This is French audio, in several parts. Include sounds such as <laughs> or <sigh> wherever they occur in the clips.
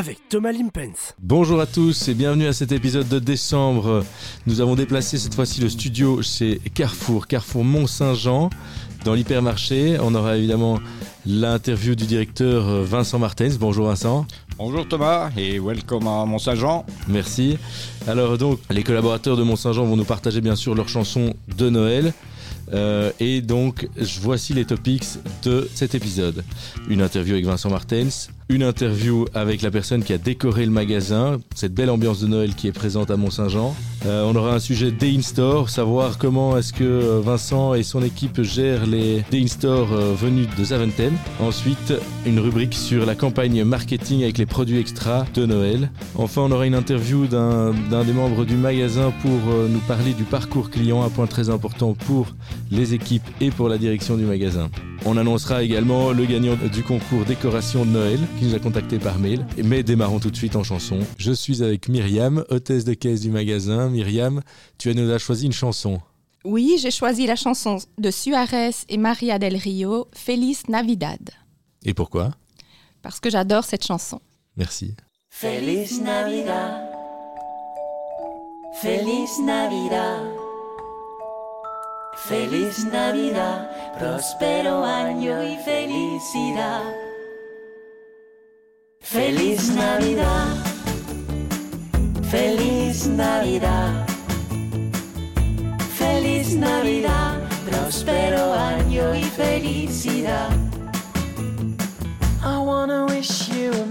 avec Thomas Limpens. Bonjour à tous et bienvenue à cet épisode de décembre. Nous avons déplacé cette fois-ci le studio chez Carrefour, Carrefour Mont-Saint-Jean, dans l'hypermarché. On aura évidemment l'interview du directeur euh, Vincent Martens. Bonjour Vincent. Bonjour Thomas et welcome à Mont-Saint-Jean. Merci. Alors donc, les collaborateurs de Mont-Saint-Jean vont nous partager bien sûr leur chanson de Noël. Euh, et donc, voici les topics de cet épisode. Une interview avec Vincent Martens, une interview avec la personne qui a décoré le magasin, cette belle ambiance de Noël qui est présente à Mont-Saint-Jean. Euh, on aura un sujet Day in Store, savoir comment est-ce que euh, Vincent et son équipe gèrent les Day in Store venus de Zaventem. Ensuite, une rubrique sur la campagne marketing avec les produits extra de Noël. Enfin, on aura une interview d'un des membres du magasin pour nous parler du parcours client, un point très important pour les équipes et pour la direction du magasin. On annoncera également le gagnant du concours décoration de Noël qui nous a contacté par mail. Mais démarrons tout de suite en chanson. Je suis avec Myriam, hôtesse de caisse du magasin. Myriam, tu nous as choisi une chanson. Oui, j'ai choisi la chanson de Suarez et Maria del Rio, Feliz Navidad. Et pourquoi? Parce que j'adore cette chanson. Merci. Feliz Navidad. Feliz Navidad. Feliz Navidad, próspero año y felicidad. Feliz Navidad, feliz Navidad. Feliz Navidad, próspero año y felicidad. I wanna wish you a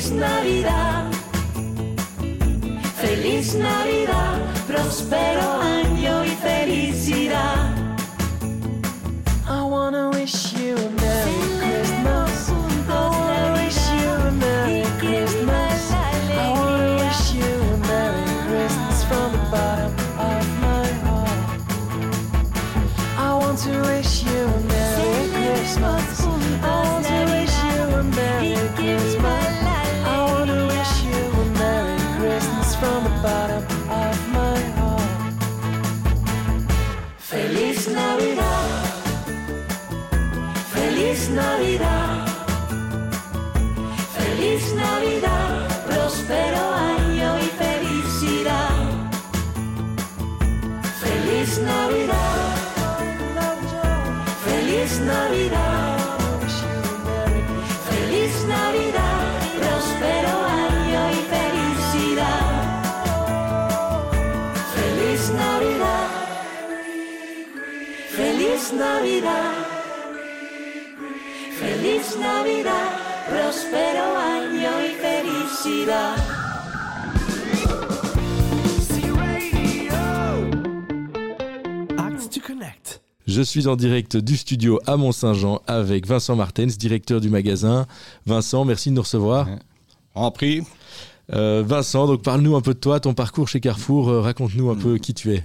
Feliz Navidad. Feliz Navidad, próspero año Feliz Navidad. Feliz Navidad. Próspero año y felicidad. Acts to Connect. Je suis en direct du studio à Mont-Saint-Jean avec Vincent Martens, directeur du magasin. Vincent, merci de nous recevoir. En prix, Euh, Vincent, donc parle-nous un peu de toi, ton parcours chez Carrefour. euh, Raconte-nous un peu qui tu es.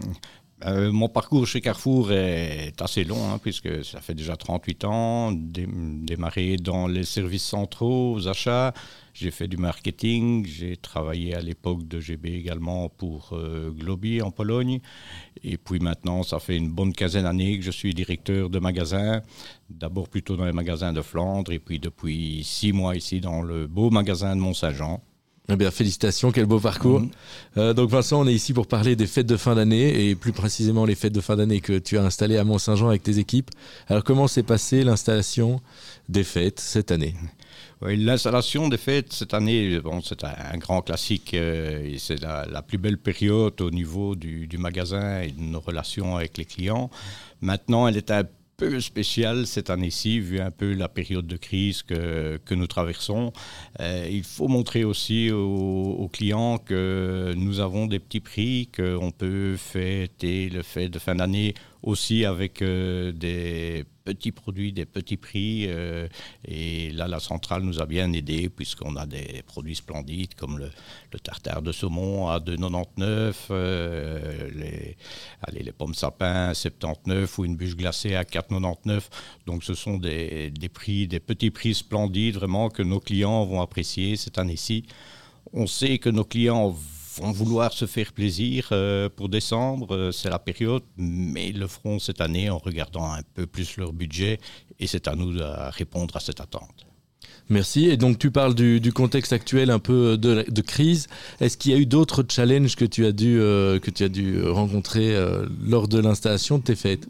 Euh, mon parcours chez Carrefour est assez long, hein, puisque ça fait déjà 38 ans, dé- démarré dans les services centraux, aux achats. J'ai fait du marketing, j'ai travaillé à l'époque de GB également pour euh, Globi en Pologne. Et puis maintenant, ça fait une bonne quinzaine d'années que je suis directeur de magasin, d'abord plutôt dans les magasins de Flandre, et puis depuis six mois ici dans le beau magasin de Mont-Saint-Jean. Eh bien, félicitations, quel beau parcours. Mhm. Euh, donc Vincent, on est ici pour parler des fêtes de fin d'année et plus précisément les fêtes de fin d'année que tu as installées à Mont-Saint-Jean avec tes équipes. Alors comment s'est passée l'installation des fêtes cette année? Oui, L'installation des fêtes cette année, bon, c'est un, un grand classique. euh, et c'est la, la plus belle période au niveau du, du magasin et de nos relations avec les clients. Maintenant, elle est un peu spéciale cette année-ci, vu un peu la période de crise que, que nous traversons. Euh, il faut montrer aussi aux, aux clients que nous avons des petits prix, qu'on peut fêter le fait de fin d'année aussi avec euh, des petits produits, des petits prix. euh, et là, la centrale nous a bien aidés puisqu'on a des produits splendides comme le, tartare de saumon à 2,99, euh, les, allez, les pommes sapins à 79 ou une bûche glacée à 4,99. Donc ce sont des, des prix, des petits prix splendides vraiment que nos clients vont apprécier cette année-ci. On sait que nos clients vont vouloir se faire plaisir euh, pour décembre, euh, c'est la période, mais ils le feront cette année en regardant un peu plus leur budget et c'est à nous de répondre à cette attente. Merci. Et donc, tu parles du, contexte actuel un peu de, de crise. Est-ce qu'il y a eu d'autres challenges que tu as dû, euh, que tu as dû rencontrer euh, lors de l'installation de tes fêtes?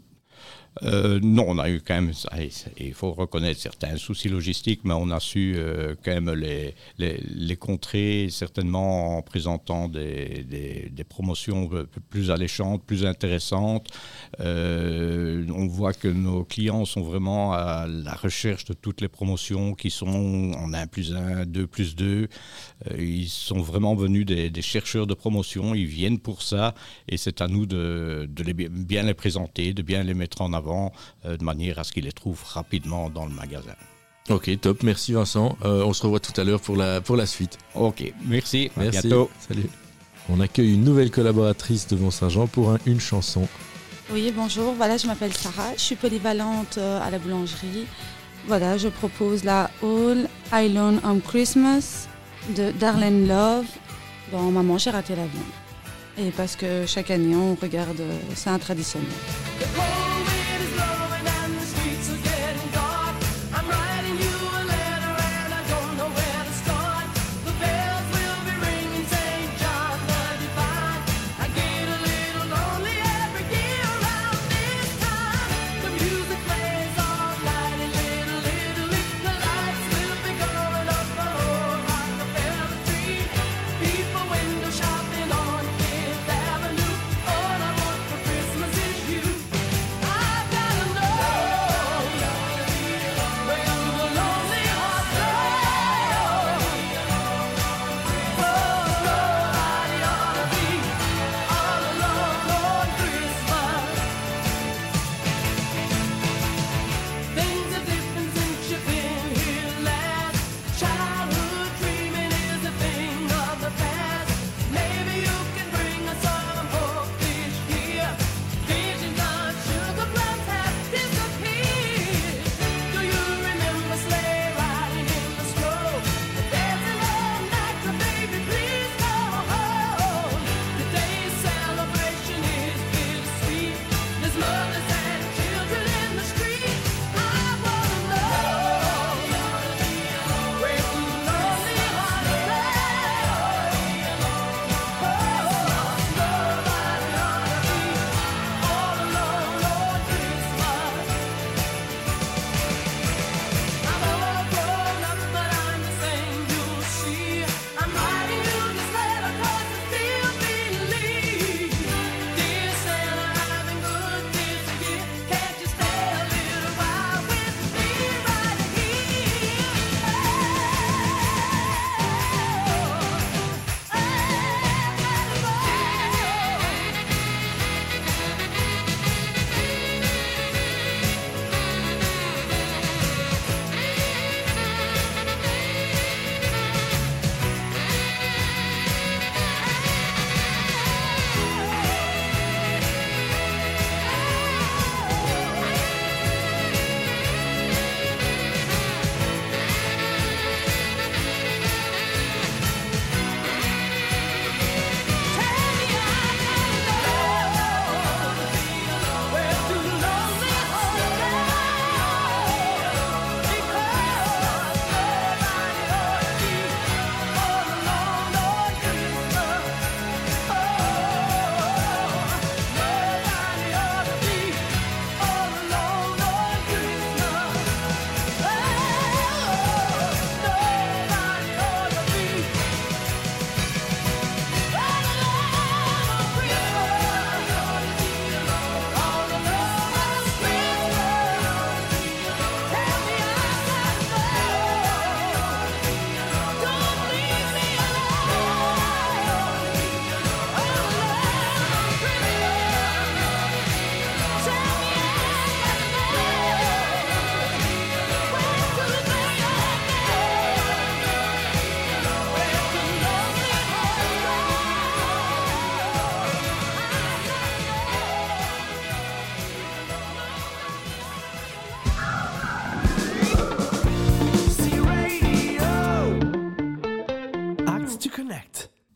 Euh, non, on a eu quand même, il faut reconnaître certains soucis logistiques, mais on a su euh, quand même les, les, contrer, certainement en présentant des, promotions plus alléchantes, plus intéressantes. Euh, on voit que nos clients sont vraiment à la recherche de toutes les promotions qui sont en 1 plus 1, 2 plus 2. Euh, ils sont vraiment venus des, des, chercheurs de promotion, ils viennent pour ça, et c'est à nous de, de les, bien les présenter, de bien les mettre en avant, euh, de manière à ce qu'ils les trouvent rapidement dans le magasin. Ok, top. Merci Vincent. Euh, on se revoit tout à l'heure pour la, pour la suite. Ok, merci. À Merci. bientôt. Salut. On accueille une nouvelle collaboratrice de Mont-Saint-Jean pour un- une chanson. Oui, bonjour. Voilà, je m'appelle Sarah. Je suis polyvalente euh, à la boulangerie. Voilà, je propose la All Island on Christmas de Darlene Love dans Maman, j'ai raté l'avion. Et parce que chaque année, on regarde, c'est un traditionnel.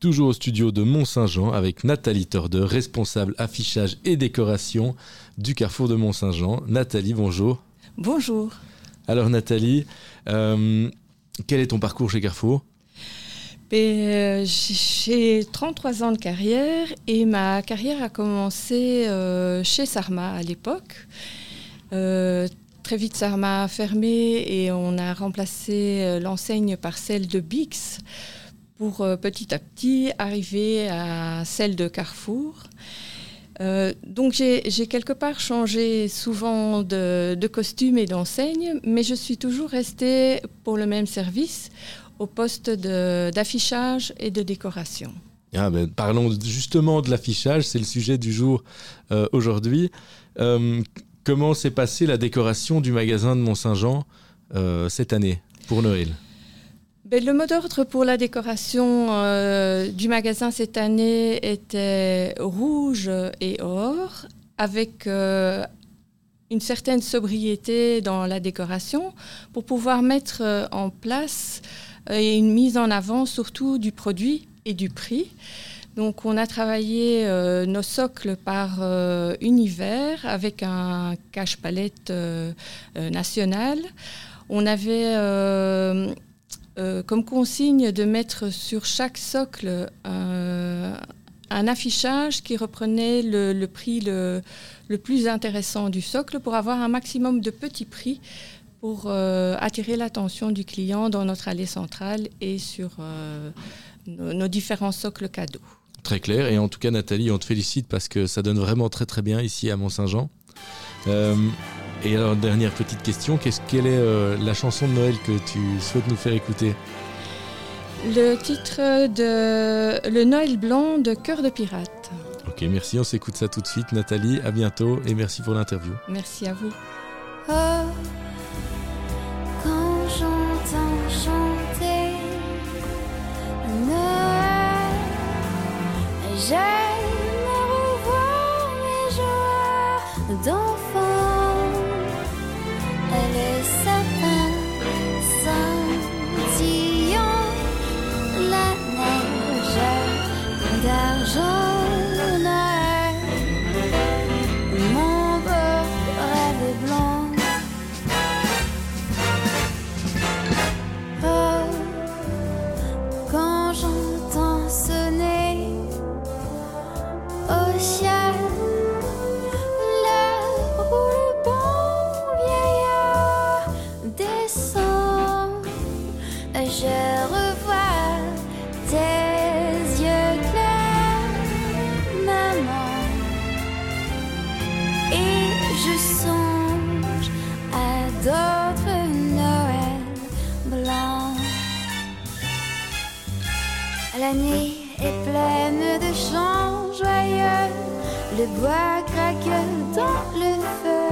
Toujours au studio de Mont-Saint-Jean avec Nathalie Tordeur, responsable affichage et décoration du Carrefour de Mont-Saint-Jean. Nathalie, bonjour. Bonjour. Alors Nathalie, euh, quel est ton parcours chez Carrefour? Ben, euh, J'ai 33 ans de carrière et ma carrière a commencé euh, chez Sarma à l'époque. Euh, très vite, Sarma a fermé et on a remplacé l'enseigne par celle de Bix pour euh, petit à petit arriver à celle de Carrefour. Euh, donc j'ai quelque part changé souvent de, costume et d'enseigne, mais je suis toujours restée pour le même service au poste d'affichage et de décoration. Ah ben, Parlons justement de l'affichage, c'est le sujet du jour euh, aujourd'hui. Comment s'est passée la décoration du magasin de Mont-Saint-Jean cette année pour Noël? Ben, le mot d'ordre pour la décoration euh, du magasin cette année était rouge et or, avec euh, une certaine sobriété dans la décoration pour pouvoir mettre euh, en place et une mise en avant surtout du produit et du prix. Donc on a travaillé nos socles par univers avec un cache-palette national. On avait euh, comme consigne de mettre sur chaque socle euh, un affichage qui reprenait le, prix le, le plus intéressant du socle pour avoir un maximum de petits prix pour euh, attirer l'attention du client dans notre allée centrale et sur nos, différents socles cadeaux. Très clair. Et en tout cas, Nathalie, on te félicite parce que ça donne vraiment très très bien ici à Mont-Saint-Jean. Et alors, dernière petite question, qu'est-ce quelle est euh, la chanson de Noël que tu souhaites nous faire écouter? Le titre de Le Noël blanc de Cœur de pirate. Ok, merci, on s'écoute ça tout de suite. Nathalie, à bientôt et merci pour l'interview. Merci à vous. Oh, quand j'entends chanter Noël, La nuit est pleine de chants joyeux, le bois craque dans le feu,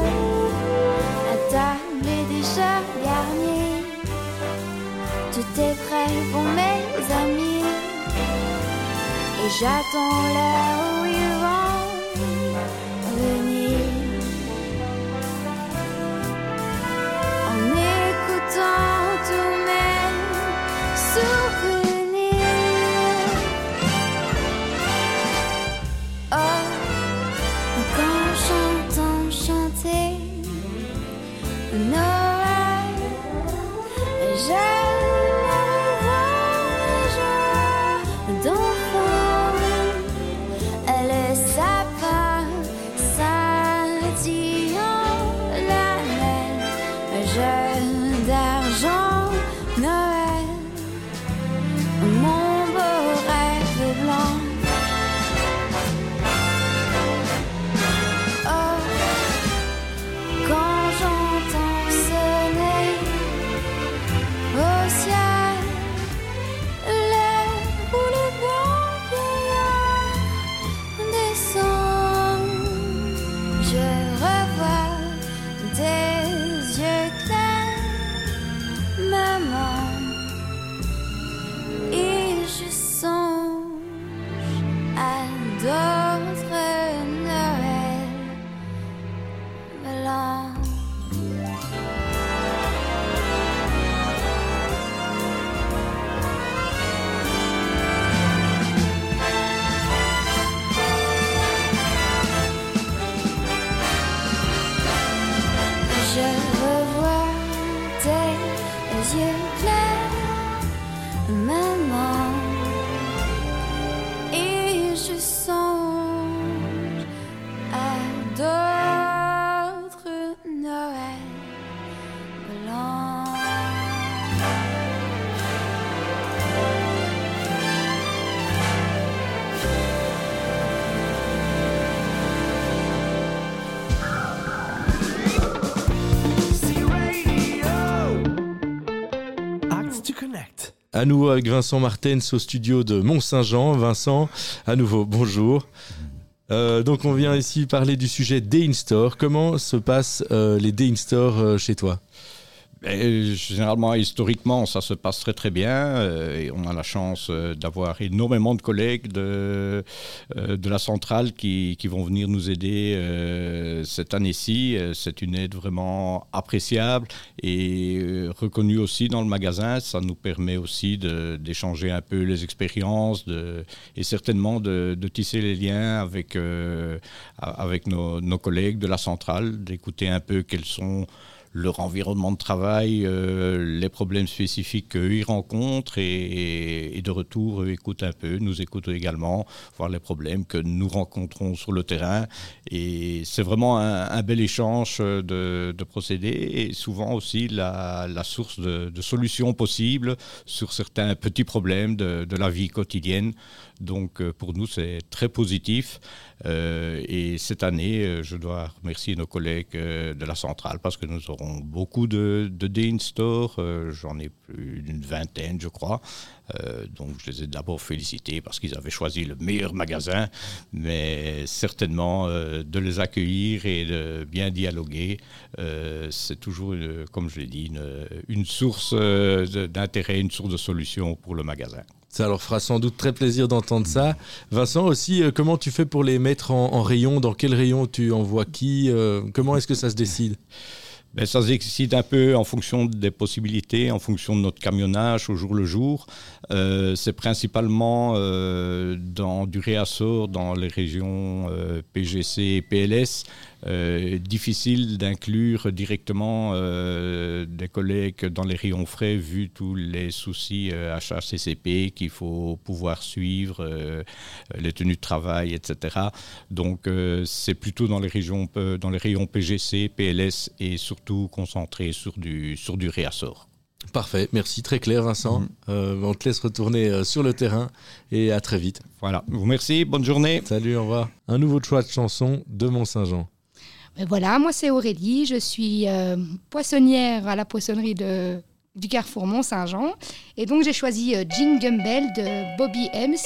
la table est déjà garnie, tout est prêt pour mes amis, et j'attends l'heure où ils vont venir. À nouveau avec Vincent Martens au studio de Mont-Saint-Jean. Vincent, à nouveau, bonjour. Euh, donc on vient ici parler du sujet Day in Store. Comment se passent euh, les Day in Store euh, chez toi? Ben, généralement, historiquement, ça se passe très très bien. euh, et on a la chance euh, d'avoir énormément de collègues de, euh, de la centrale qui, qui vont venir nous aider cette année-ci. C'est une aide vraiment appréciable et reconnue aussi dans le magasin. Ça nous permet aussi d'échanger un peu les expériences et certainement de, tisser les liens avec, avec nos collègues de la centrale, d'écouter un peu quels sont leur environnement de travail, euh, les problèmes spécifiques qu'eux ils rencontrent et, de retour, eux écoutent un peu, nous écoutent également, voir les problèmes que nous rencontrons sur le terrain. Et c'est vraiment un, bel échange de, de procédés et souvent aussi la, source de, solutions possibles sur certains petits problèmes de la vie quotidienne. Donc euh, pour nous, c'est très positif. Euh, et cette année, euh, je dois remercier nos collègues de la centrale parce que nous aurons beaucoup de, de in store. J'en ai plus d'une vingtaine, je crois. Donc je les ai d'abord félicités parce qu'ils avaient choisi le meilleur magasin, mais certainement de les accueillir et de bien dialoguer, c'est toujours, comme je l'ai dit, une, source d'intérêt, une source de solution pour le magasin. Ça leur fera sans doute très plaisir d'entendre ça. Vincent aussi, euh, comment tu fais pour les mettre en, rayon? Dans quel rayon tu envoies qui Euh, Comment est-ce que ça se décide? Ben, ça se décide un peu en fonction des possibilités, en fonction de notre camionnage au jour le jour. Euh, c'est principalement dans du réassort dans les régions PGC et PLS. Euh, difficile d'inclure directement euh, des collègues dans les rayons frais vu tous les soucis euh, HACCP qu'il faut pouvoir suivre, euh, les tenues de travail, etc. Donc euh, c'est plutôt dans les, régions, dans les rayons PGC, PLS et surtout concentré sur du, sur du réassort. Parfait, merci, très clair Vincent. Euh, on te laisse retourner euh, sur le terrain et à très vite. Voilà, je vous remercie, bonne journée. Salut, au revoir. Un nouveau choix de chanson de Mont-Saint-Jean. Mais voilà, moi c'est Aurélie, je suis euh, poissonnière à la poissonnerie de, du Carrefour Mont-Saint-Jean. Et donc j'ai choisi euh, Jingle Bell de Bobby Hems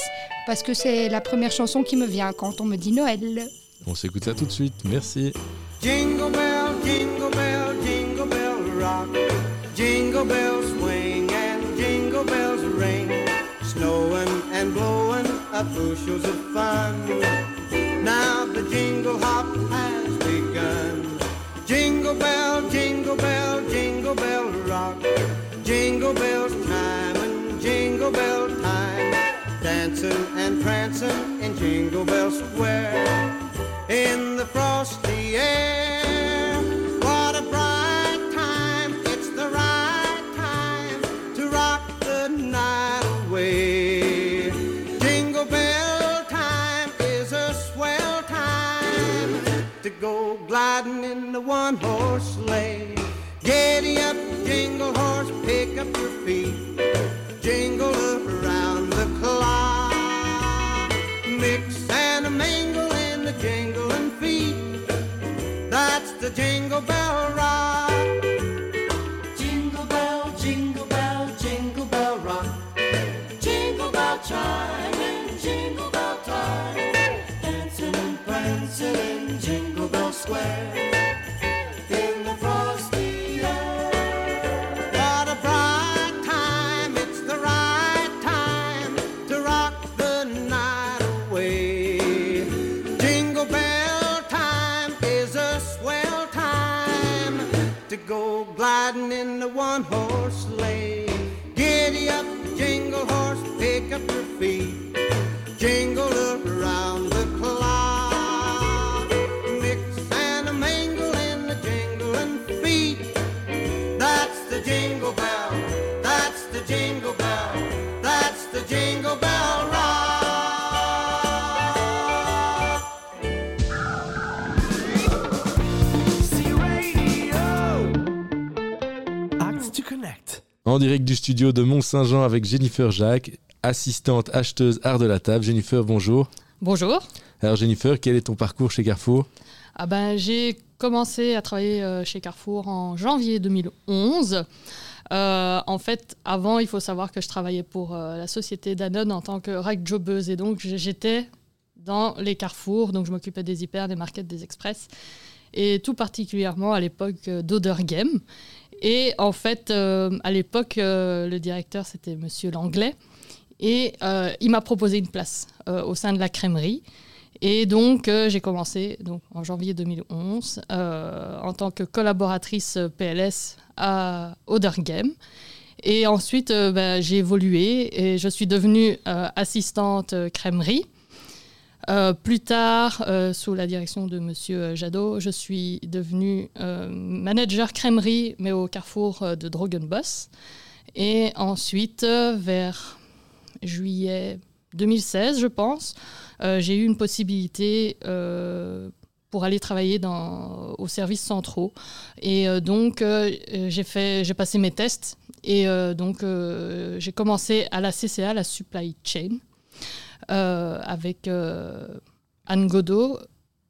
parce que c'est la première chanson qui me vient quand on me dit Noël. On s'écoute ça tout de suite, merci. Jingle bell, jingle bell, jingle bell rock. Jingle bells swing and jingle bells ring. Snowing and blowing up bushels of fun. Now the jingle hop has Jingle bells chime and jingle bell time. Dancing and prancing in Jingle Bell Square in the frosty air. What a bright time! It's the right time to rock the night away. Jingle bell time is a swell time to go gliding in the one horse sleigh. Giddy Jingle around the clock. Mix and mingle in the jingling feet. That's the jingle bell rock. Jingle bell, jingle bell, jingle bell rock. Jingle bell chime and jingle bell time. Dancing and prancing in Jingle Bell Square. In the one horse sleigh. Giddy up, jingle horse, pick up your feet. En direct du studio de Mont-Saint-Jean avec Jennifer Jacques, assistante acheteuse art de la table. Jennifer, bonjour. Bonjour. Alors Jennifer, quel est ton parcours chez Carrefour? Ah ben, j'ai commencé à travailler euh, chez Carrefour en janvier 2011. Euh, en fait, avant, il faut savoir que je travaillais pour euh, la société Danone en tant que rack jobbeuse. Et donc, j'étais dans les carrefours. Donc, je m'occupais des hyper, des markets, des express. Et tout particulièrement à l'époque d'Oder Game. Et en fait, euh, à l'époque, euh, le directeur, c'était Monsieur Langlais. Et euh, il m'a proposé une place au sein de la crèmerie. Et donc, j'ai commencé donc, en janvier 2011 euh, en tant que collaboratrice PLS à Oder Game. Et ensuite, bah, j'ai évolué et je suis devenue assistante crèmerie. Euh, plus tard, euh, sous la direction de Monsieur Jadot, je suis devenue euh, manager crèmerie, mais au carrefour euh, de Drogenboss. Et ensuite, euh, vers juillet 2016, je pense, euh, j'ai eu une possibilité euh, pour aller travailler aux services centraux. Et euh, donc, euh, j'ai j'ai passé mes tests. Et euh, donc, euh, j'ai commencé à la CCA, la Supply Chain, euh, avec euh, Anne Godot.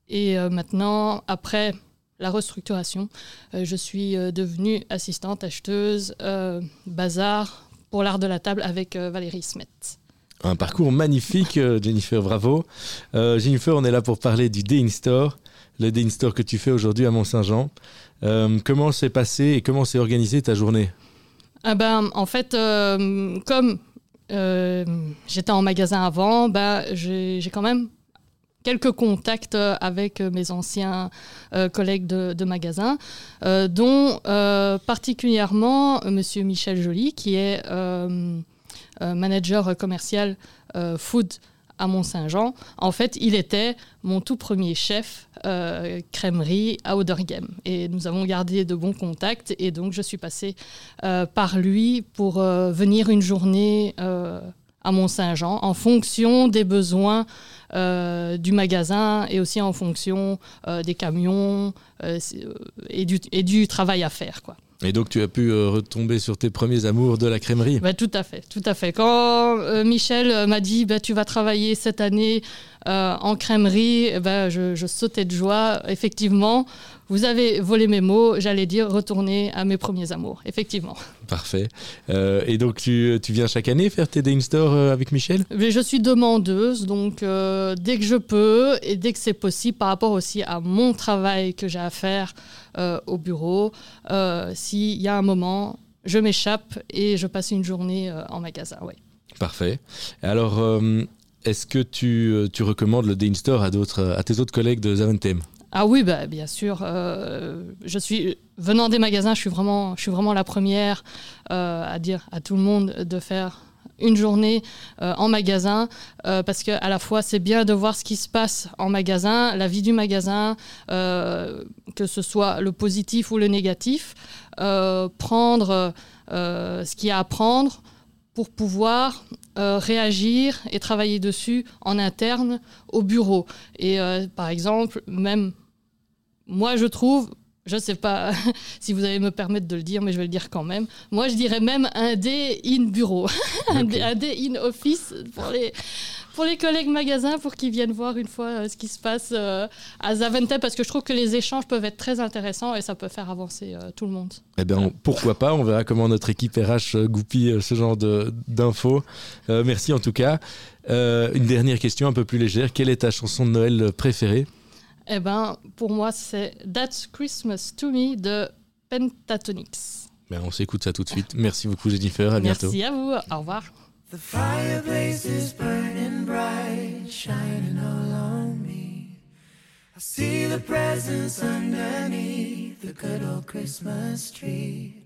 Et euh, maintenant, après la restructuration, euh, je suis euh, devenue assistante acheteuse euh, bazar pour l'art de la table avec euh, Valérie Smet. Un parcours magnifique, euh, Jennifer, bravo. Euh, Jennifer, on est là pour parler du Day in Store, le Day in Store que tu fais aujourd'hui à Mont-Saint-Jean. Euh, comment s'est passé et comment s'est organisée ta journée? Ah ben, en fait, euh, comme euh, j'étais en magasin avant, ben, j'ai quand même quelques contacts euh, avec euh, mes anciens euh, collègues de, magasin, euh, dont euh, particulièrement euh, Monsieur Michel Joly, qui est euh, euh, manager commercial euh, food à Mont-Saint-Jean. En fait, il était mon tout premier chef euh, à Odergem. Et nous avons gardé de bons contacts. Et donc, je suis passée euh, par lui pour euh, venir une journée euh, à Mont-Saint-Jean en fonction des besoins du magasin et aussi en fonction des camions et, du, et du travail à faire. Quoi. Et donc tu as pu euh, retomber sur tes premiers amours de la crèmerie Bah, tout à fait, tout à fait. Quand euh, Michel euh, m'a dit bah, tu vas travailler cette année euh, en crèmerie, eh ben, je, je sautais de joie. Effectivement, vous avez volé mes mots, j'allais dire retourner à mes premiers amours. Effectivement. Parfait. Euh, et donc tu, tu viens chaque année faire tes Day in Store avec Michel? Mais je suis demandeuse, donc euh, dès que je peux et dès que c'est possible, par rapport aussi à mon travail que j'ai à faire euh, au bureau, euh, s'il y a un moment, je m'échappe et je passe une journée euh, en magasin. Ouais. Parfait. Alors, est-ce que tu, tu recommandes le Day in Store à, à tes autres collègues de Zaventem? Ah oui, bah, bien sûr. euh, je suis venant des magasins, je suis vraiment, je suis vraiment la première euh, à dire à tout le monde de faire une journée euh, en magasin euh, parce que à la fois c'est bien de voir ce qui se passe en magasin, la vie du magasin, euh, que ce soit le positif ou le négatif, prendre ce qu'il y a à prendre pour pouvoir réagir et travailler dessus en interne au bureau. Et par exemple, même moi, je trouve, je ne sais pas <laughs> si vous allez me permettre de le dire, mais je vais le dire quand même. Moi, je dirais même un day in bureau, <laughs> un, day in office pour les, pour les collègues magasins, pour qu'ils viennent voir une fois euh, ce qui se passe euh, à Zaventem, parce que je trouve que les échanges peuvent être très intéressants et ça peut faire avancer euh, tout le monde. Eh bien, pourquoi pas On verra comment notre équipe RH goupille ce genre d'infos. Euh, merci en tout cas. Euh, une dernière question un peu plus légère. Quelle est ta chanson de Noël préférée? Eh ben, pour moi, c'est That's Christmas to Me de Pentatonix. Ben, On s'écoute ça tout de suite. Merci beaucoup Jennifer. À bientôt. Merci à vous. Au revoir. The fireplace is burning bright, shining all on me. I see the presents underneath the good old Christmas tree.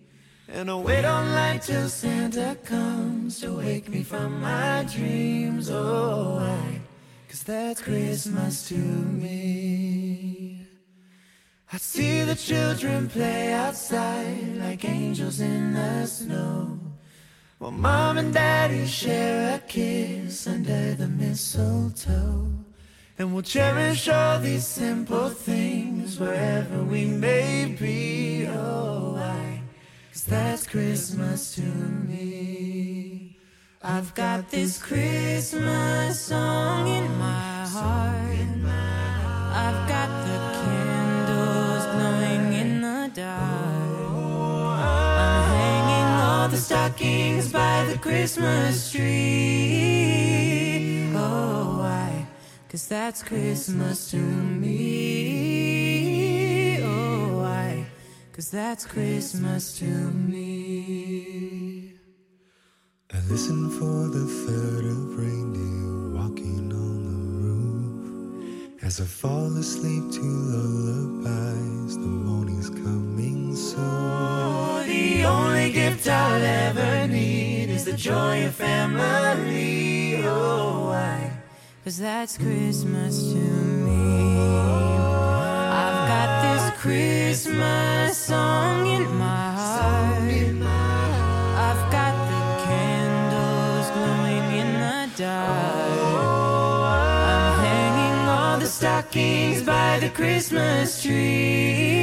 And I wait on light till Santa comes to wake me from my dreams. Oh, why? Cause that's Christmas to me. I see the children play outside like angels in the snow. While mom and daddy share a kiss under the mistletoe. And we'll cherish all these simple things wherever we may be. Oh, why? Cause that's Christmas to me. I've got this Christmas stockings by the Christmas tree. Oh, why? Cause that's Christmas to me. Oh, why? Cause that's Christmas to me. I listen for the third of reindeer walking. As I fall asleep to lullabies, the morning's coming soon. Oh, the only gift I'll ever need is the joy of family. Oh, why? Cause that's Christmas to me. I've got this Christmas song the Christmas tree.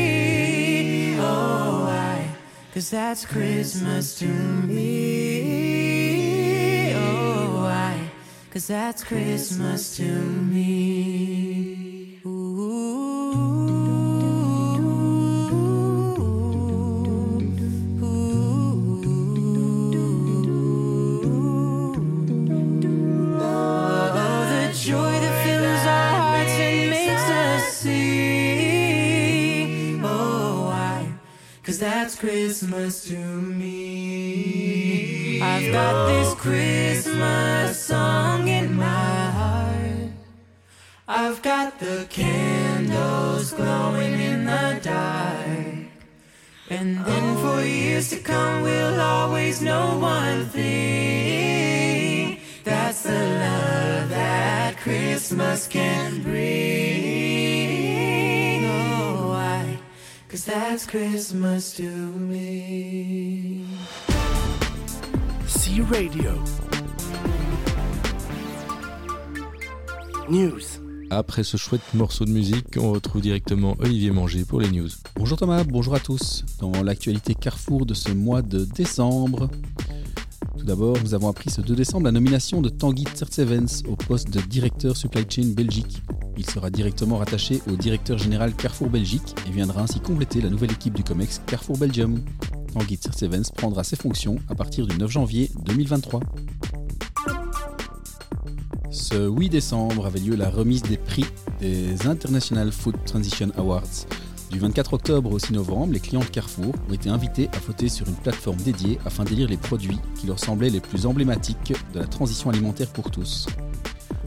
Oh, why? Cause that's Christmas to me. Oh, why? Cause that's Christmas to me. Christmas to me. I've got this Christmas song in my heart. I've got the candles glowing in the dark. And then for years to come, we'll always know one thing. That's the love that Christmas can bring. That's Christmas to me. C Radio. News. Après ce chouette morceau de musique, on retrouve directement Olivier Manger pour les news. Bonjour Thomas, bonjour à tous. Dans l'actualité Carrefour de ce mois de décembre, tout d'abord, nous avons appris ce 2 décembre la nomination de Tanguy Tsertsevens au poste de directeur supply chain Belgique. Il sera directement rattaché au directeur général Carrefour Belgique et viendra ainsi compléter la nouvelle équipe du COMEX Carrefour Belgium. Tanguy Tsertsevens prendra ses fonctions à partir du 9 janvier 2023. Ce 8 décembre avait lieu la remise des prix des International Food Transition Awards. Du 24 octobre au 6 novembre, les clients de Carrefour ont été invités à voter sur une plateforme dédiée afin d'élire les produits qui leur semblaient les plus emblématiques de la transition alimentaire pour tous.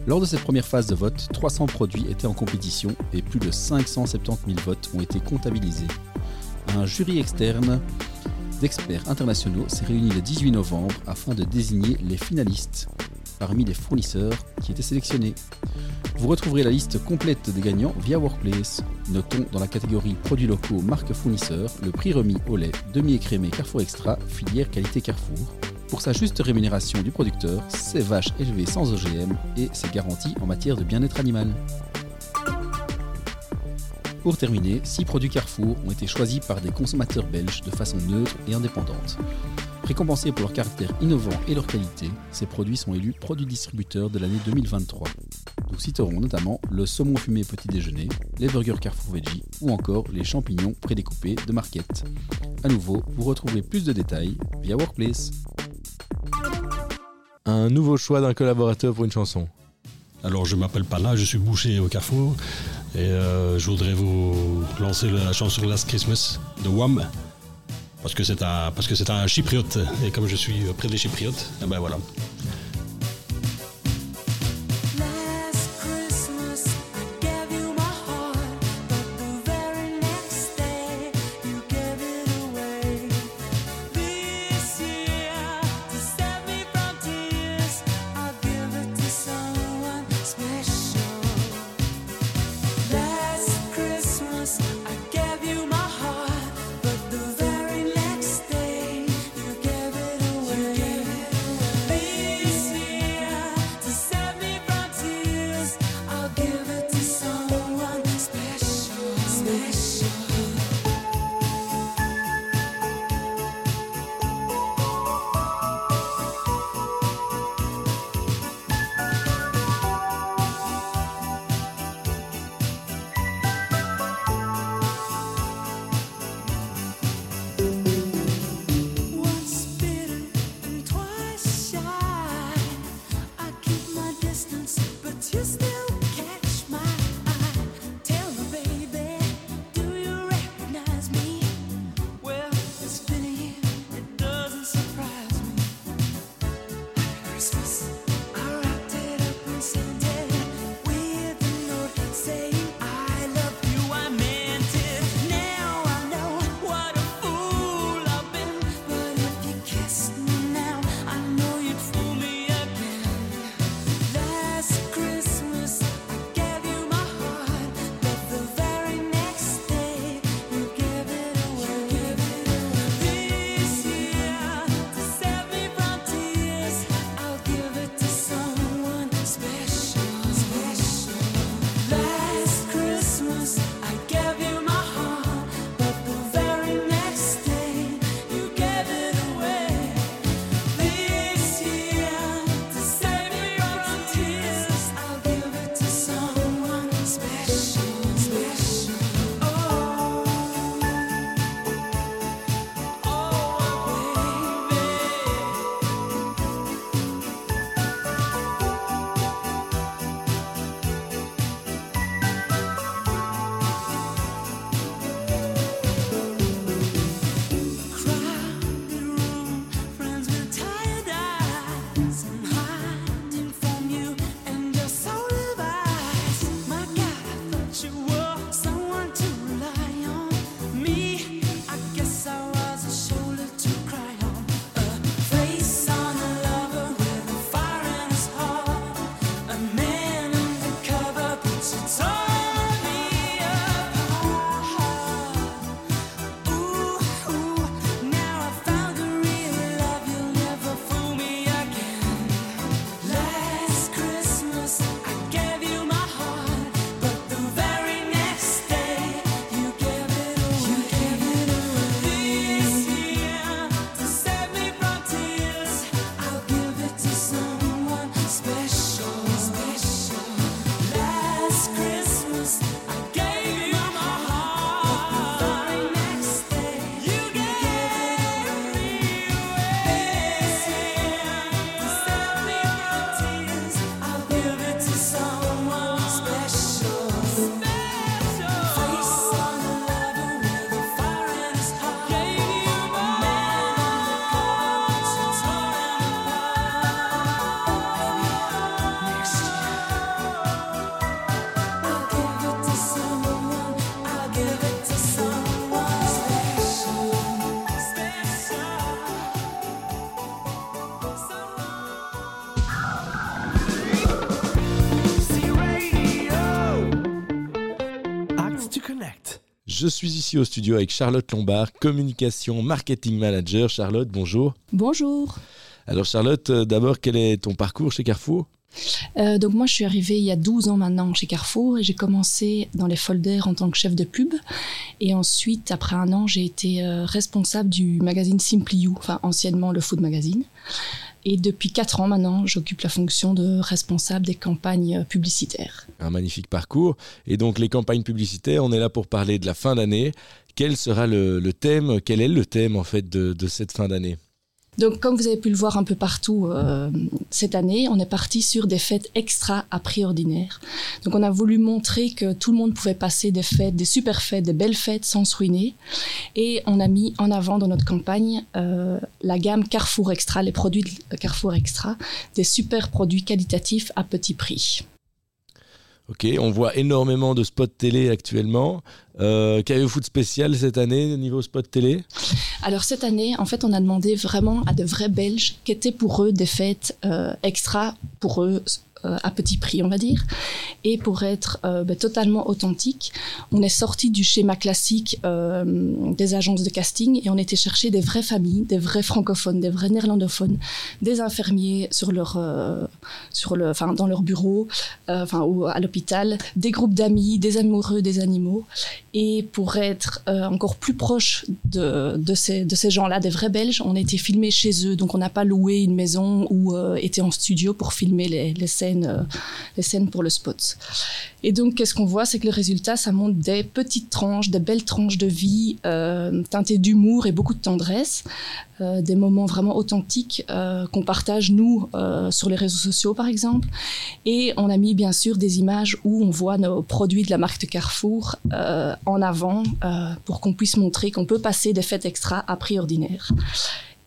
Lors de cette première phase de vote, 300 produits étaient en compétition et plus de 570 000 votes ont été comptabilisés. Un jury externe d'experts internationaux s'est réuni le 18 novembre afin de désigner les finalistes parmi les fournisseurs qui étaient sélectionnés. Vous retrouverez la liste complète des gagnants via Workplace. Notons dans la catégorie produits locaux marque fournisseur le prix remis au lait demi-écrémé Carrefour Extra filière qualité Carrefour. Pour sa juste rémunération du producteur, c'est vaches élevées sans OGM et c'est garanti en matière de bien-être animal. Pour terminer, 6 produits Carrefour ont été choisis par des consommateurs belges de façon neutre et indépendante. Récompensés pour leur caractère innovant et leur qualité, ces produits sont élus produits distributeurs de l'année 2023. Nous citerons notamment le saumon fumé petit déjeuner, les burgers Carrefour Veggie ou encore les champignons prédécoupés de Marquette. A nouveau, vous retrouverez plus de détails via Workplace. Un nouveau choix d'un collaborateur pour une chanson. Alors je m'appelle Pana, je suis boucher au Carrefour et euh, je voudrais vous lancer la chanson Last Christmas de Wham parce que c'est un chypriote et comme je suis près des chypriotes, eh ben voilà. Je suis ici au studio avec Charlotte Lombard, communication marketing manager. Charlotte, bonjour. Bonjour. Alors Charlotte, euh, d'abord, quel est ton parcours chez Carrefour? Euh, donc moi, je suis arrivée il y a 12 ans maintenant chez Carrefour et j'ai commencé dans les folders en tant que chef de pub. Et ensuite, après un an, j'ai été euh, responsable du magazine Simply You, enfin anciennement le Food Magazine. Et depuis 4 ans maintenant, j'occupe la fonction de responsable des campagnes euh, publicitaires. Un magnifique parcours. Et donc les campagnes publicitaires, on est là pour parler de la fin d'année. Quel sera le, thème Quel est le thème en fait de cette fin d'année? Donc, comme vous avez pu le voir un peu partout euh, cette année, on est parti sur des fêtes extra à prix ordinaire. Donc, on a voulu montrer que tout le monde pouvait passer des fêtes, des super fêtes, des belles fêtes sans se ruiner. Et on a mis en avant dans notre campagne euh, la gamme Carrefour Extra, les produits de Carrefour Extra, des super produits qualitatifs à petit prix. Ok, on voit énormément de spots télé actuellement. Euh, Qu'avez-vous de spécial cette année au niveau spot télé Alors cette année, en fait, on a demandé vraiment à de vrais Belges qu'étaient pour eux des fêtes euh, extra pour eux à petit prix, on va dire. Et pour être euh, ben, totalement authentique, on est sorti du schéma classique euh, des agences de casting et on était chercher des vraies familles, des vrais francophones, des vrais néerlandophones, des infirmiers sur leur, euh, sur le, dans leur bureau, euh, enfin, ou à l'hôpital, des groupes d'amis, des amoureux des animaux. Et pour être euh, encore plus proche de, ces, gens-là, des vrais Belges, on été filmé chez eux. Donc on n'a pas loué une maison ou euh, été en studio pour filmer les, les scènes, euh, les scènes pour le spot. Et donc qu'est-ce qu'on voit, c'est que le résultat, ça montre des petites tranches, des belles tranches de vie euh, teintées d'humour et beaucoup de tendresse, euh, des moments vraiment authentiques qu'on partage nous sur les réseaux sociaux par exemple. Et on a mis bien sûr des images où on voit nos produits de la marque de Carrefour en avant pour qu'on puisse montrer qu'on peut passer des fêtes extra à prix ordinaire.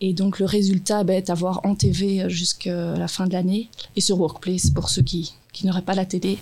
Et donc le résultat ben, est à en TV jusqu'à la fin de l'année et sur Workplace pour ceux qui, qui n'auraient pas la télé.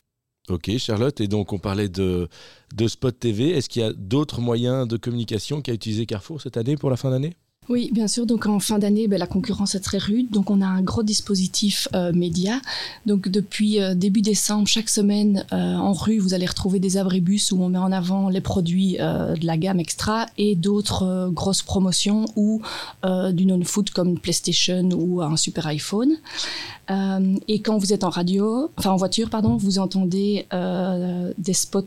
Ok, Charlotte. Et donc on parlait de, de spot TV. Est-ce qu'il y a d'autres moyens de communication qu'a utilisé Carrefour cette année pour la fin d'année? Oui, bien sûr. Donc en fin d'année, ben, la concurrence est très rude. Donc on a un gros dispositif euh, média. Donc depuis euh, début décembre, chaque semaine euh, en rue, vous allez retrouver des abribus où on met en avant les produits de la gamme extra et d'autres grosses promotions ou du non-food comme PlayStation ou un super iPhone. Et quand vous êtes en radio, enfin en voiture, pardon, vous entendez des spots,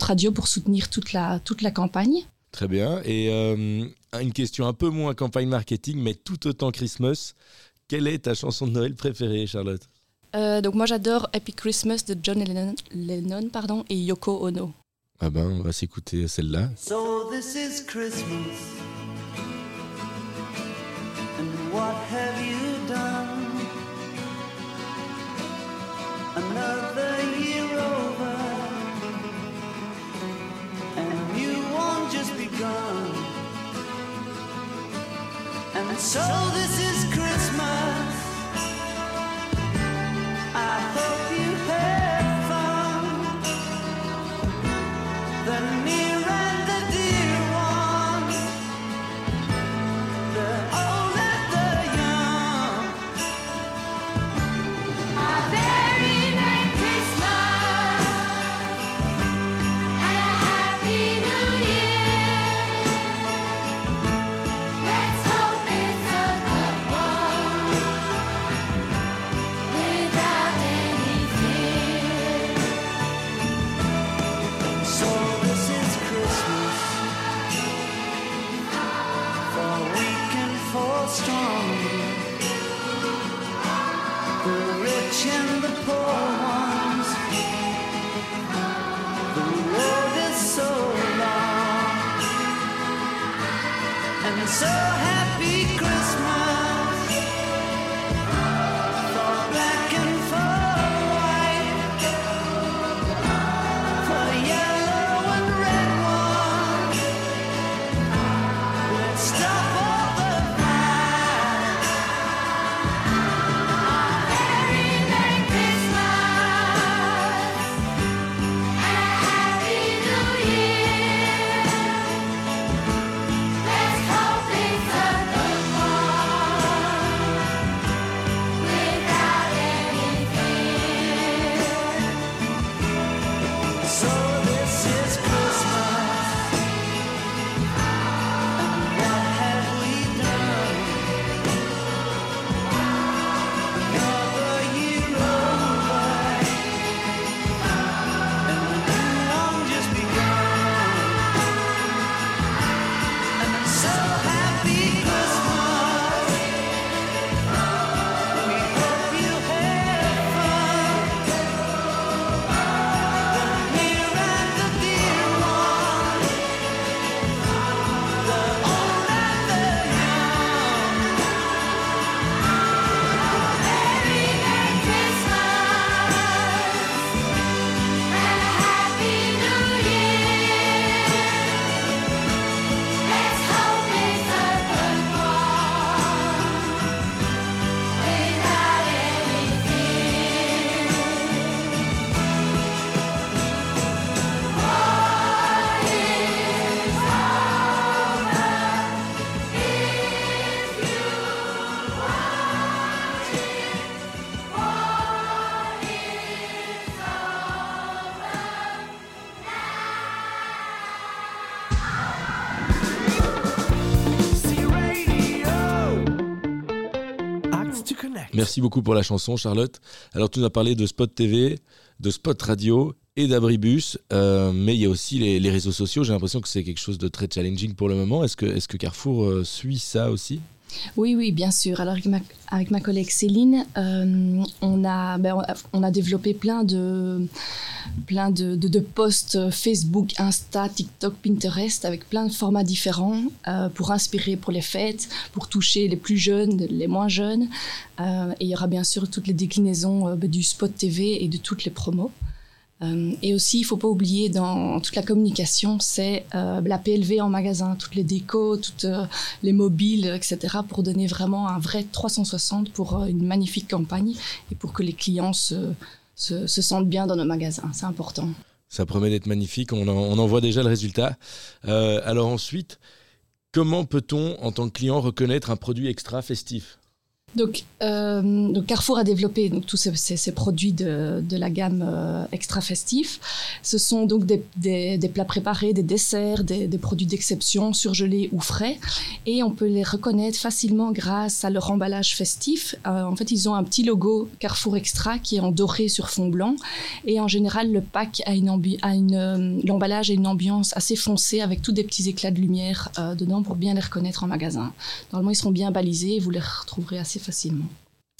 radio pour soutenir toute la campagne. Très bien. Et euh, une question un peu moins campagne marketing, mais tout autant Christmas. Quelle est ta chanson de Noël préférée, Charlotte? Euh, donc moi j'adore Happy Christmas de John Lennon, Lennon pardon, et Yoko Ono. Ah ben, on va s'écouter celle-là. So this is Christmas. And what have you done? Another begun. And so this is Christmas. I hope you had fun. The Merci beaucoup pour la chanson, Charlotte. Alors, tu nous as parlé de spot TV, de spot radio et d'abribus, euh, mais il y a aussi les, réseaux sociaux. J'ai l'impression que c'est quelque chose de très challenging pour le moment. Est-ce que, est que Carrefour euh, suit ça aussi? Oui, oui, bien sûr. Alors avec ma, collègue Céline, euh, on, a, ben, on, a, développé plein de, plein de, posts Facebook, Insta, TikTok, Pinterest, avec plein de formats différents euh, pour inspirer pour les fêtes, pour toucher les plus jeunes, les moins jeunes. Euh, et il y aura bien sûr toutes les déclinaisons ben, du spot TV et de toutes les promos. Euh, et aussi, il faut pas oublier dans toute la communication, c'est euh, la PLV en magasin, toutes les décos, toutes euh, les mobiles, etc., pour donner vraiment un vrai 360 pour une magnifique campagne et pour que les clients se, se, se sentent bien dans nos magasins. C'est important. Ça promet d'être magnifique, on en, on en voit déjà le résultat. Alors ensuite, comment peut-on, en tant que client, reconnaître un produit extra festif? Donc, euh, donc Carrefour a développé donc, tous ces, produits de, la gamme euh, extra festif. Ce sont donc des, plats préparés, des desserts, des, produits d'exception, surgelés ou frais. Et on peut les reconnaître facilement grâce à leur emballage festif. Euh, en fait, ils ont un petit logo Carrefour Extra qui est en doré sur fond blanc. Et en général, le pack a une a une, l'emballage a une ambiance assez foncée avec tous des petits éclats de lumière dedans pour bien les reconnaître en magasin. Normalement, ils seront bien balisés et vous les retrouverez assez facilement.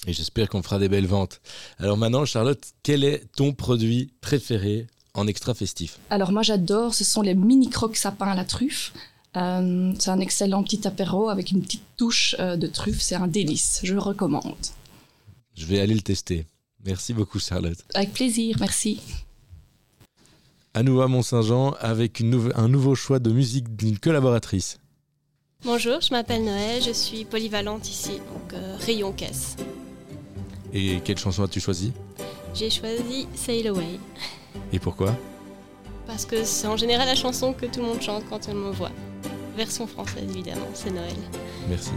Et j'espère qu'on fera des belles ventes. Alors maintenant, Charlotte, quel est ton produit préféré en extra festif? Alors moi j'adore, ce sont les mini croques sapins à la truffe. Euh, c'est un excellent petit apéro avec une petite touche euh, de truffe, c'est un délice, je le recommande. Je vais aller le tester. Merci beaucoup, Charlotte. Avec plaisir, merci. À nouveau à Mont-Saint-Jean avec une un nouveau choix de musique d'une collaboratrice. Bonjour, je m'appelle Noël, je suis polyvalente ici, donc euh, rayon caisse. Et quelle chanson as-tu choisi J'ai choisi Sail Away Et pourquoi? Parce que c'est en général la chanson que tout le monde chante quand on me voit. Version française évidemment, c'est Noël. Merci.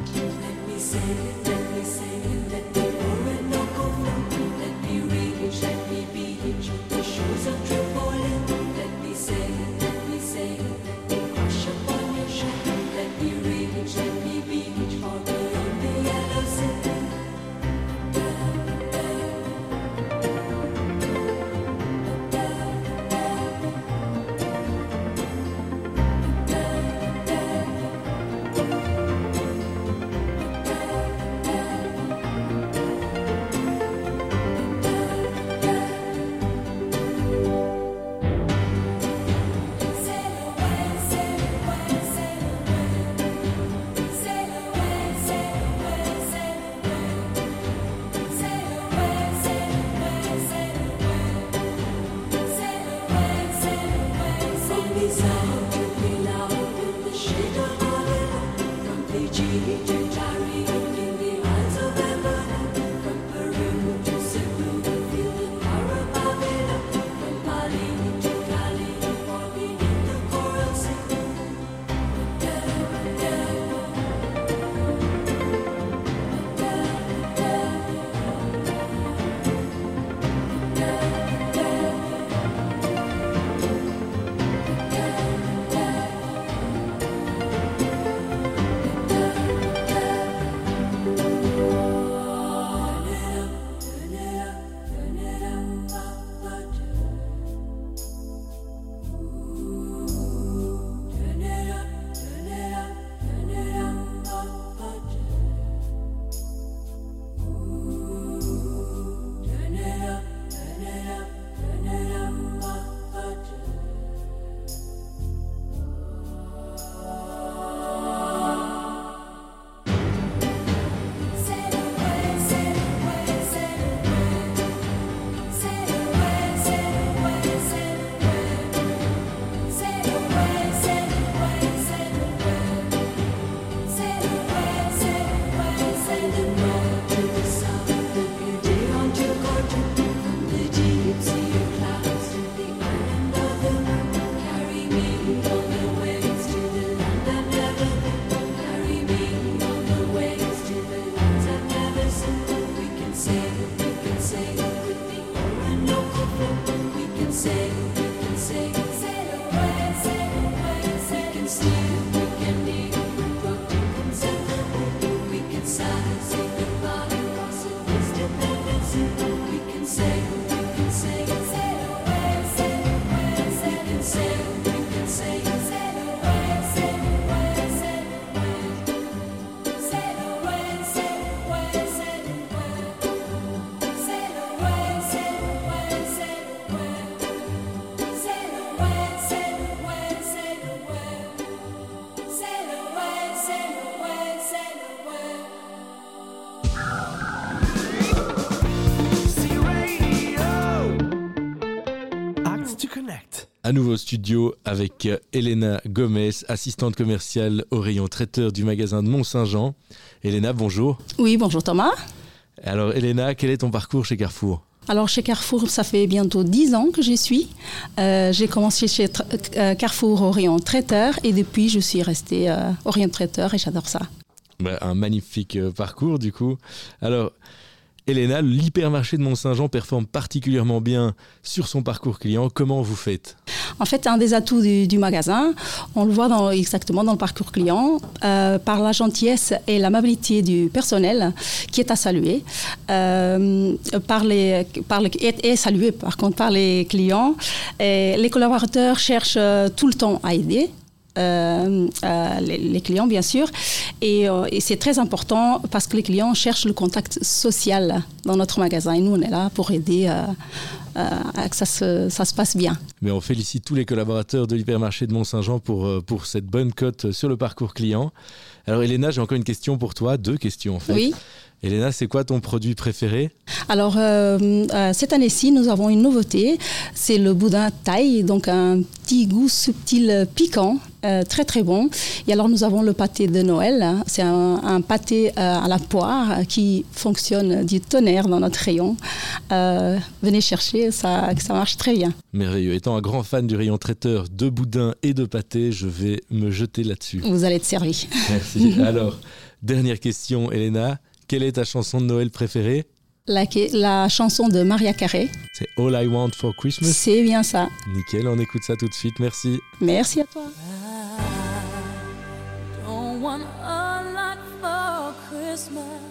À nouveau au studio avec euh, Elena Gomez, assistante commerciale au rayon traiteur du magasin de Mont-Saint-Jean. Elena, bonjour. Oui, bonjour Thomas. Alors Elena, quel est ton parcours chez Carrefour? Alors chez Carrefour, ça fait bientôt 10 ans que j'y suis. Euh, j'ai commencé chez euh, Carrefour au rayon traiteur et depuis je suis restée euh, au rayon traiteur et j'adore ça. Bah, Un magnifique euh, parcours du coup. Alors Elena, l'hypermarché de Mont-Saint-Jean performe particulièrement bien sur son parcours client. Comment vous faites? En fait, un des atouts du, magasin, on le voit exactement dans le parcours client, euh, par la gentillesse et l'amabilité du personnel qui est à saluer, euh, par les, par est salué par contre par les clients. Et les collaborateurs cherchent euh, tout le temps à aider. Euh, euh, les, les clients bien sûr et, euh, et c'est très important parce que les clients cherchent le contact social dans notre magasin et nous on est là pour aider à que ça se, ça se passe bien. Mais on félicite tous les collaborateurs de l'hypermarché de Mont-Saint-Jean pour, pour cette bonne cote sur le parcours client. Alors Elena, j'ai encore une question pour toi, deux questions en fait. Oui. Elena, c'est quoi ton produit préféré? Alors, euh, euh, cette année-ci, nous avons une nouveauté. C'est le boudin taille, donc un petit goût subtil piquant, euh, très très bon. Et alors, nous avons le pâté de Noël. hein. C'est un, un pâté euh, à la poire qui fonctionne du tonnerre dans notre rayon. Venez chercher, ça, ça marche très bien. Merveilleux. Étant un grand fan du rayon traiteur de boudin et de pâté, je vais me jeter là-dessus. Vous allez être servi. Merci. <laughs> Alors, dernière question, Elena. Quelle est ta chanson de Noël préférée La, la chanson de Maria Carré, C'est All I Want for Christmas. c'est bien ça. Nickel, on écoute ça tout de suite. Merci. Merci à toi. Don't want a lot for Christmas.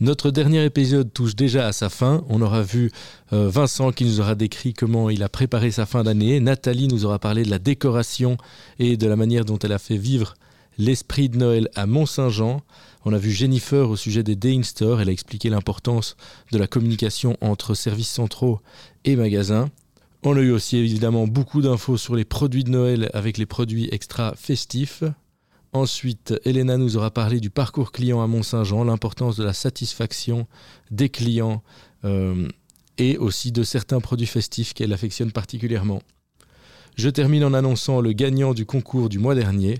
Notre dernier épisode touche déjà à sa fin. On aura vu euh, Vincent qui nous aura décrit comment il a préparé sa fin d'année. Nathalie nous aura parlé de la décoration et de la manière dont elle a fait vivre l'esprit de Noël à Mont-Saint-Jean. On a vu Jennifer au sujet des Day Store. Elle a expliqué l'importance de la communication entre services centraux et magasins. On a eu aussi évidemment beaucoup d'infos sur les produits de Noël avec les produits extra festifs. Ensuite, Elena nous aura parlé du parcours client à Mont-Saint-Jean, l'importance de la satisfaction des clients euh, et aussi de certains produits festifs qu'elle affectionne particulièrement. Je termine en annonçant le gagnant du concours du mois dernier,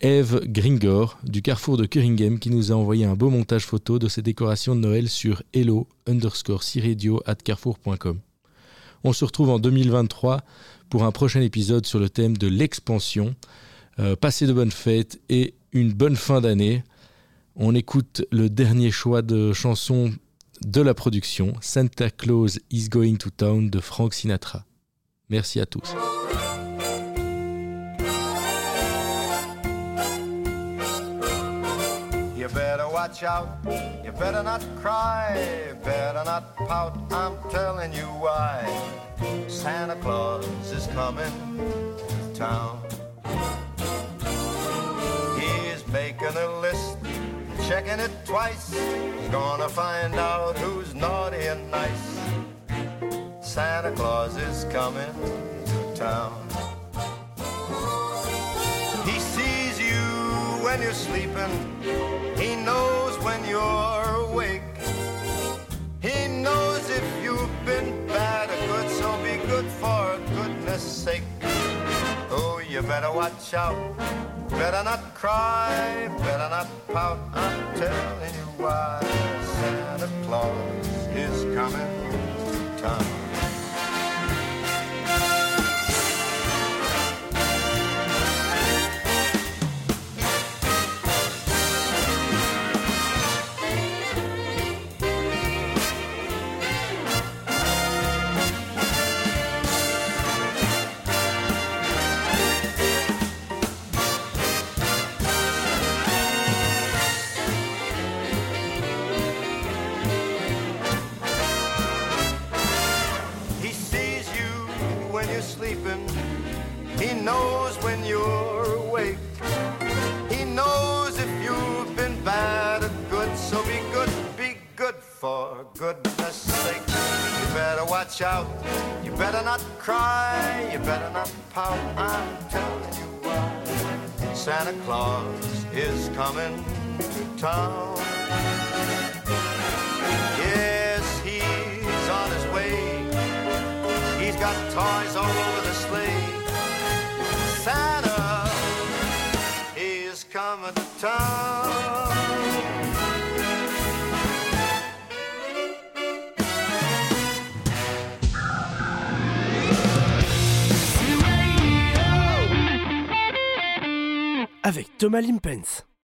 Eve Gringor du carrefour de Curinghem qui nous a envoyé un beau montage photo de ses décorations de Noël sur hello underscore at carrefour.com. On se retrouve en 2023 pour un prochain épisode sur le thème de l'expansion. Euh, passez de bonnes fêtes et une bonne fin d'année. On écoute le dernier choix de chanson de la production, Santa Claus is Going to Town de Frank Sinatra. Merci à tous. Checking it twice. Gonna find out who's naughty and nice. Santa Claus is coming to town. He sees you when you're sleeping. He knows when you're awake. He knows if you've been bad or good, so be good for goodness sake. Oh, you better watch out. Better not cry, better not pout. I'm telling you why Santa Claus is coming to town. Thomas Limpens.